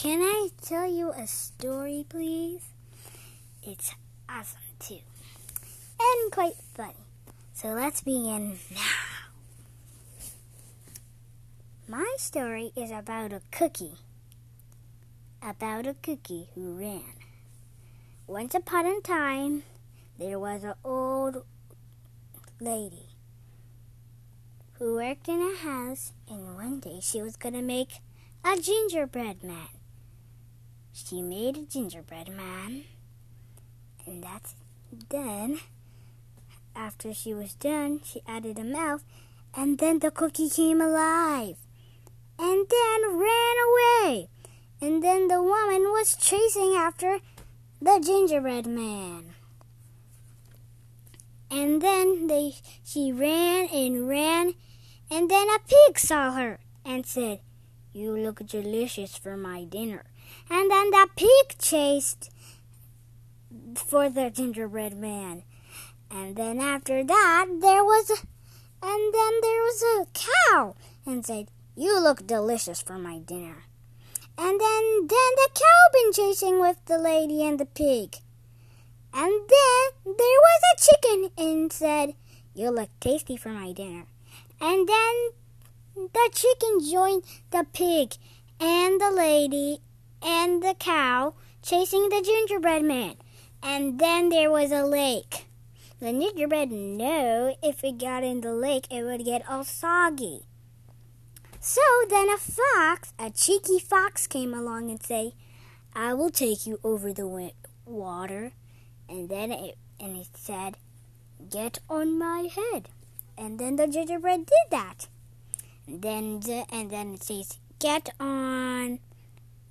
Can I tell you a story, please? It's awesome, too. And quite funny. So let's begin now. My story is about a cookie. About a cookie who ran. Once upon a time, there was an old lady who worked in a house, and one day she was going to make a gingerbread man. She made a gingerbread man, and that's done. After she was done, she added a mouth, and then the cookie came alive, and then ran away. And then the woman was chasing after the gingerbread man. And then they she ran and ran and then a pig saw her and said, You look delicious for my dinner. And then the pig chased for the gingerbread man. And then after that, there was a, and then there was a cow and said, You look delicious for my dinner. And then, then the cow been chasing with the lady and the pig. And then there was a chicken and said, You look tasty for my dinner. And then the chicken joined the pig and the lady and the cow chasing the gingerbread man. And then there was a lake. The gingerbread knew if it got in the lake, it would get all soggy. So then a fox, a cheeky fox, came along and said, "I will take you over the water." And then it and it said, "Get on my head." and then the gingerbread did that. Then the, and then it says get on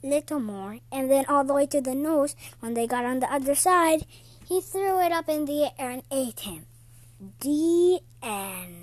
little more. And then all the way to the nose when they got on the other side he threw it up in the air and ate him. The end